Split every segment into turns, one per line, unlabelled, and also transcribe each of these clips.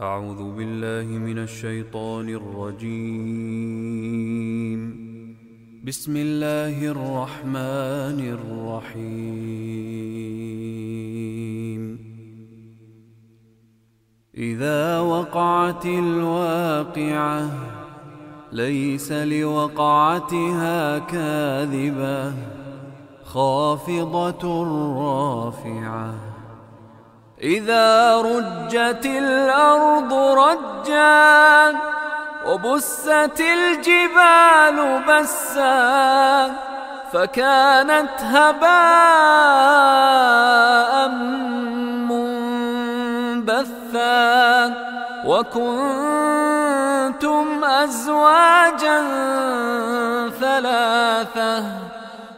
أعوذ بالله من الشيطان الرجيم. بسم الله الرحمن الرحيم. إذا وقعت الواقعة ليس لوقعتها كاذبة خافضة رافعة. إذا رجت الأرض رجا وبست الجبال بسا فكانت هباء منبثا وكنتم أزواجا ثلاثة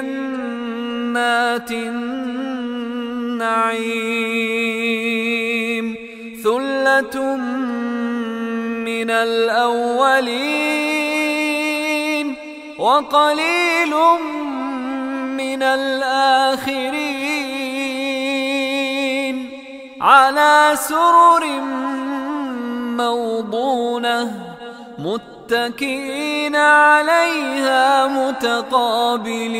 جنات النعيم ثلة من الأولين وقليل من الآخرين على سرر موضونة متكئين عليها متقابلين.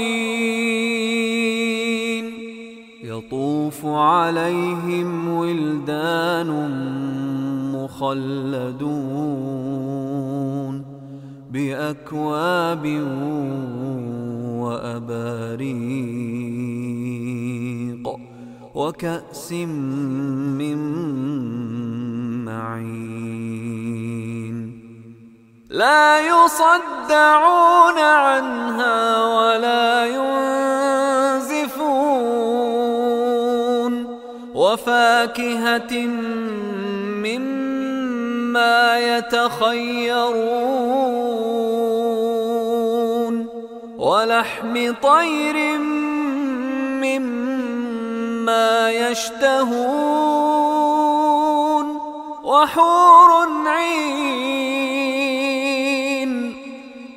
يطوف عليهم ولدان مخلدون بأكواب وأباريق وكأس من معين. لا يصدعون عنها ولا ينزفون. وفاكهة مما يتخيرون. ولحم طير مما يشتهون. وحور عين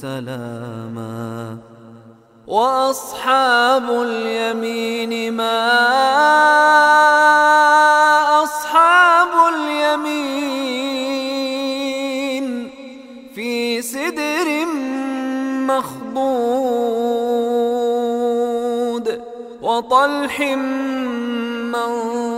سلاما. وأصحاب اليمين ما أصحاب اليمين في سدر مخضود وطلح منضود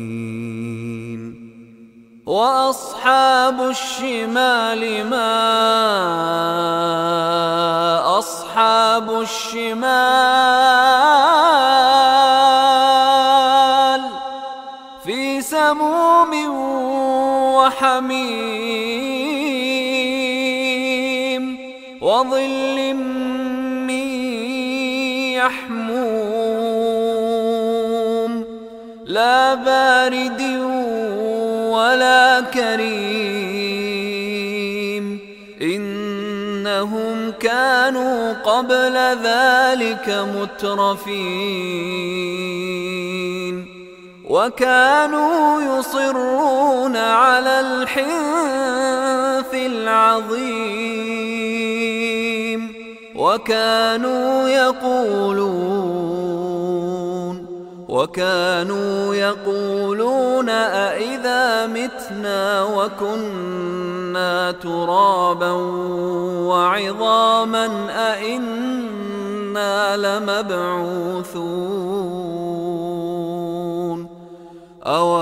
وأصحاب الشمال ما أصحاب الشمال في سموم وحميم وظل من يحموم لا بارد كريم. إنهم كانوا قبل ذلك مترفين. وكانوا يصرون على الحنث العظيم. وكانوا يقولون وكانوا يقولون أإذا متنا وكنا ترابا وعظاما أإنا لمبعوثون أو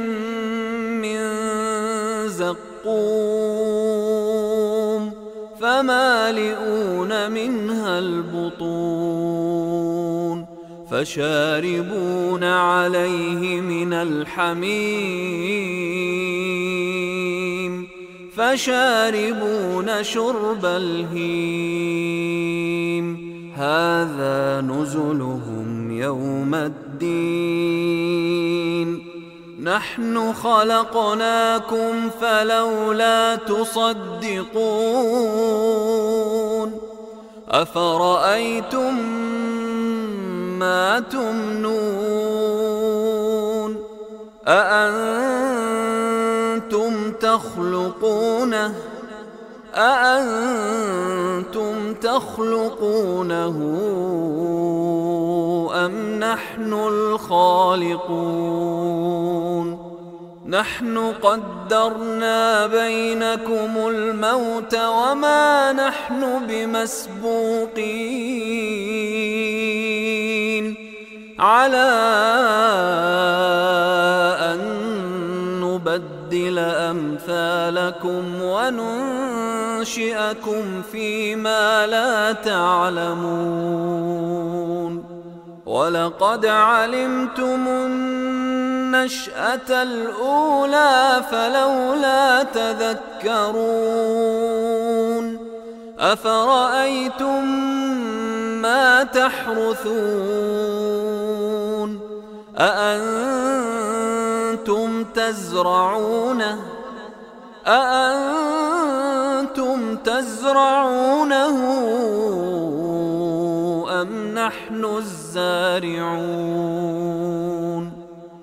فمالئون منها البطون فشاربون عليه من الحميم فشاربون شرب الهيم هذا نزلهم يوم الدين نحن خلقناكم فلولا تصدقون أفرأيتم ما تمنون أأنتم تخلقونه أأنتم تخلقونه أم نحن الخالقون نحن قدرنا بينكم الموت وما نحن بمسبوقين. على أن نبدل أمثالكم وننشئكم فيما لا تعلمون. ولقد علمتم النشأة الأولى فلولا تذكرون أفرأيتم ما تحرثون أأنتم تزرعونه أأنتم تزرعونه أم نحن الزارعون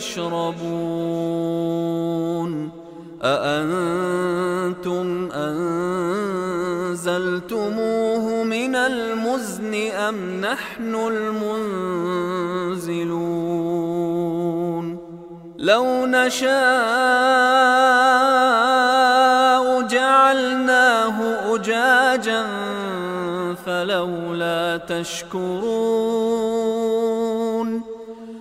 تشربون أأنتم أنزلتموه من المزن أم نحن المنزلون؟ لو نشاء جعلناه أجاجا فلولا تشكرون.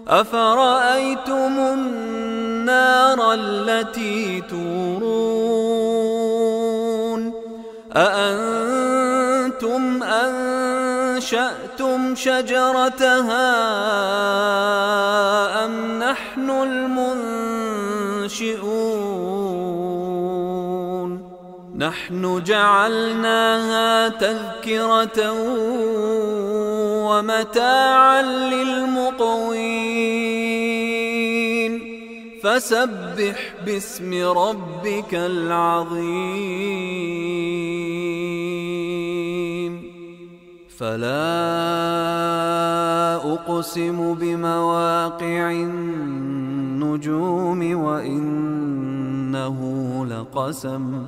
أفرأيتم النار التي تورون؟ أأنتم أنشأتم شجرتها نحن جعلناها تذكرة ومتاعا للمقوين. فسبح باسم ربك العظيم. فلا أقسم بمواقع النجوم وإنه لقسم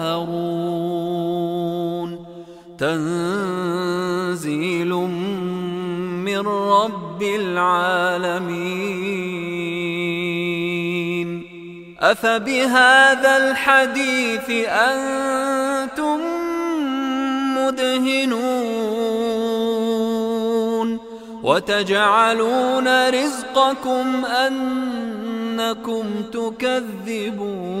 المطهرون تنزيل من رب العالمين. أفبهذا الحديث أنتم مدهنون. وتجعلون رزقكم أنكم تكذبون.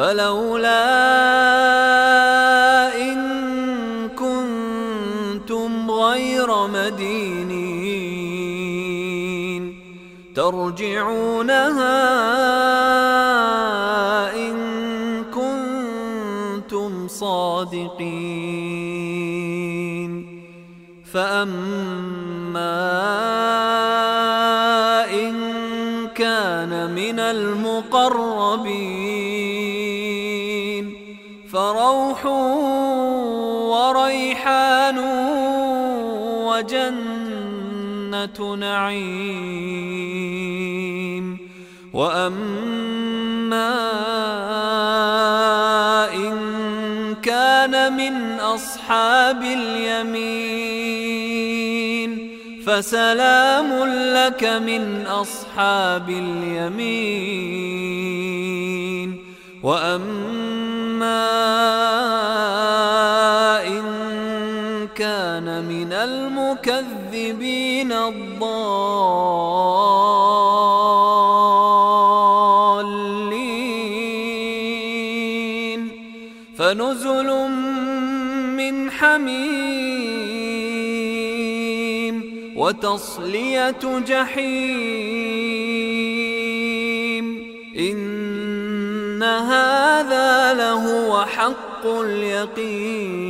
فلولا إن كنتم غير مدينين ترجعونها إن كنتم صادقين فأما إن كان من المقربين فروح وريحان وجنة نعيم وأما إن كان من أصحاب اليمين فسلام لك من أصحاب اليمين وأما من المكذبين الضالين. فنزل من حميم وتصلية جحيم. إن هذا لهو حق اليقين.